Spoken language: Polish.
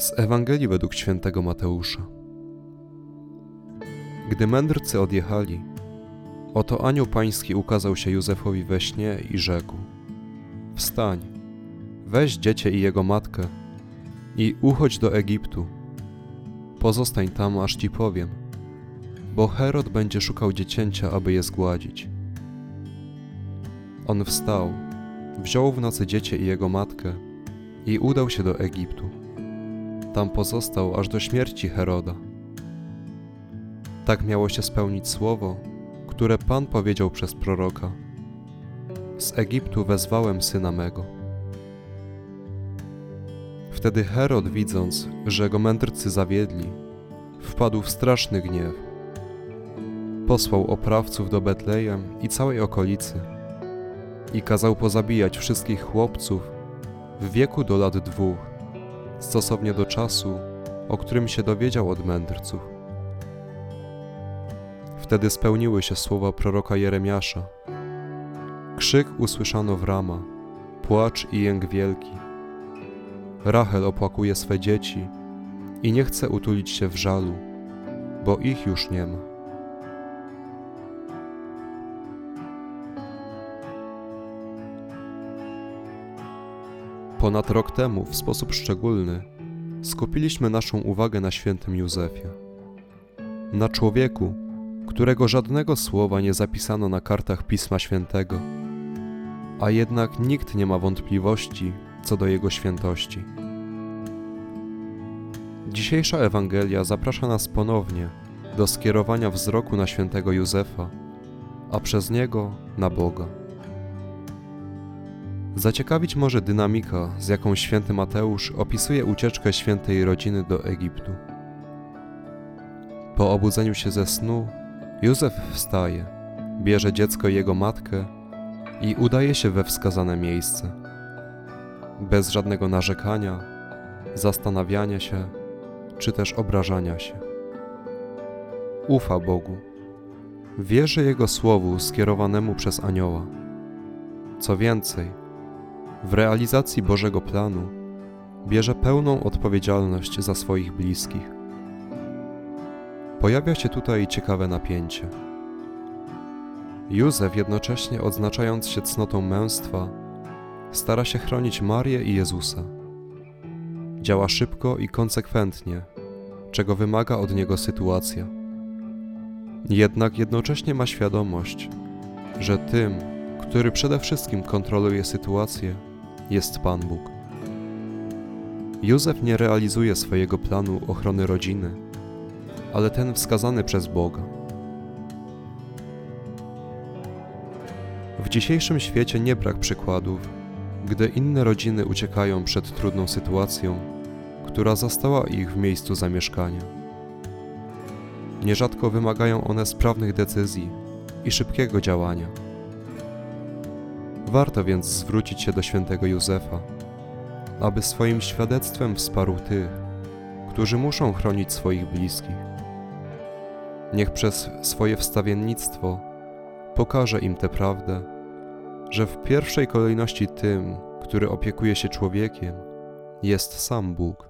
Z Ewangelii według świętego Mateusza. Gdy mędrcy odjechali, oto anioł pański ukazał się Józefowi we śnie i rzekł: Wstań, weź dziecię i jego matkę i uchodź do Egiptu. Pozostań tam, aż ci powiem, bo Herod będzie szukał dziecięcia, aby je zgładzić. On wstał, wziął w nocy dziecię i jego matkę i udał się do Egiptu. Tam pozostał aż do śmierci Heroda. Tak miało się spełnić słowo, które Pan powiedział przez proroka: Z Egiptu wezwałem syna mego. Wtedy Herod, widząc, że go mędrcy zawiedli, wpadł w straszny gniew. Posłał oprawców do Betlejem i całej okolicy i kazał pozabijać wszystkich chłopców w wieku do lat dwóch, stosownie do czasu, o którym się dowiedział od mędrców. Wtedy spełniły się słowa proroka Jeremiasza. Krzyk usłyszano w rama, płacz i jęk wielki. Rachel opłakuje swe dzieci i nie chce utulić się w żalu, bo ich już nie ma. Ponad rok temu, w sposób szczególny, skupiliśmy naszą uwagę na świętym Józefie. Na człowieku, którego żadnego słowa nie zapisano na kartach Pisma Świętego, a jednak nikt nie ma wątpliwości co do jego świętości. Dzisiejsza Ewangelia zaprasza nas ponownie do skierowania wzroku na świętego Józefa, a przez niego na Boga. Zaciekawić może dynamika, z jaką święty Mateusz opisuje ucieczkę świętej rodziny do Egiptu. Po obudzeniu się ze snu, Józef wstaje, bierze dziecko i jego matkę i udaje się we wskazane miejsce. Bez żadnego narzekania, zastanawiania się, czy też obrażania się. Ufa Bogu. Wierzy Jego słowu skierowanemu przez anioła. Co więcej, w realizacji Bożego planu bierze pełną odpowiedzialność za swoich bliskich. Pojawia się tutaj ciekawe napięcie. Józef, jednocześnie odznaczając się cnotą męstwa, stara się chronić Marię i Jezusa. Działa szybko i konsekwentnie, czego wymaga od niego sytuacja. Jednak jednocześnie ma świadomość, że tym, który przede wszystkim kontroluje sytuację, jest Pan Bóg. Józef nie realizuje swojego planu ochrony rodziny, ale ten wskazany przez Boga. W dzisiejszym świecie nie brak przykładów, gdy inne rodziny uciekają przed trudną sytuacją, która zastała ich w miejscu zamieszkania. Nierzadko wymagają one sprawnych decyzji i szybkiego działania. Warto więc zwrócić się do świętego Józefa, aby swoim świadectwem wsparł tych, którzy muszą chronić swoich bliskich. Niech przez swoje wstawiennictwo pokaże im tę prawdę, że w pierwszej kolejności tym, który opiekuje się człowiekiem, jest sam Bóg.